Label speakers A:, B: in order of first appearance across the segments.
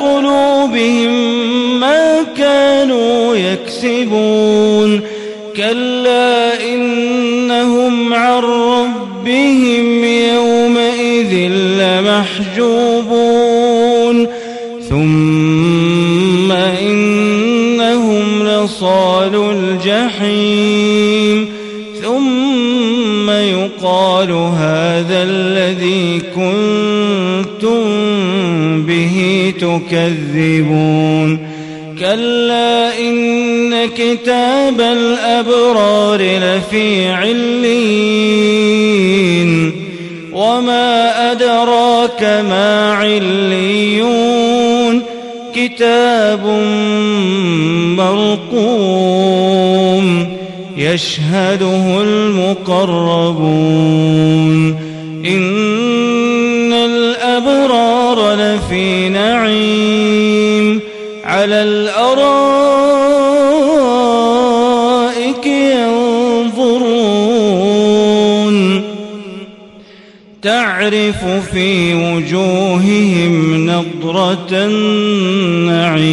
A: قلوبهم ما كانوا يكسبون. كلا إنهم عن ربهم يومئذ لمحجوبون. ثم إنهم لصال الجحيم. هذا الذي كنتم به تكذبون كلا إن كتاب الأبرار لفي علين وما أدراك ما عليون كتاب مرقوم يشهده المقربون إن الأبرار لفي نعيم على الأرائك ينظرون تعرف في وجوههم نضرة النعيم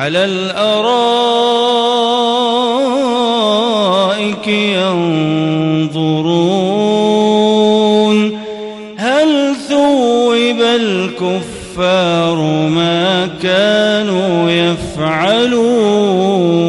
A: على الأرائك ينظرون. هل ثوب الكفار ما كانوا يفعلون؟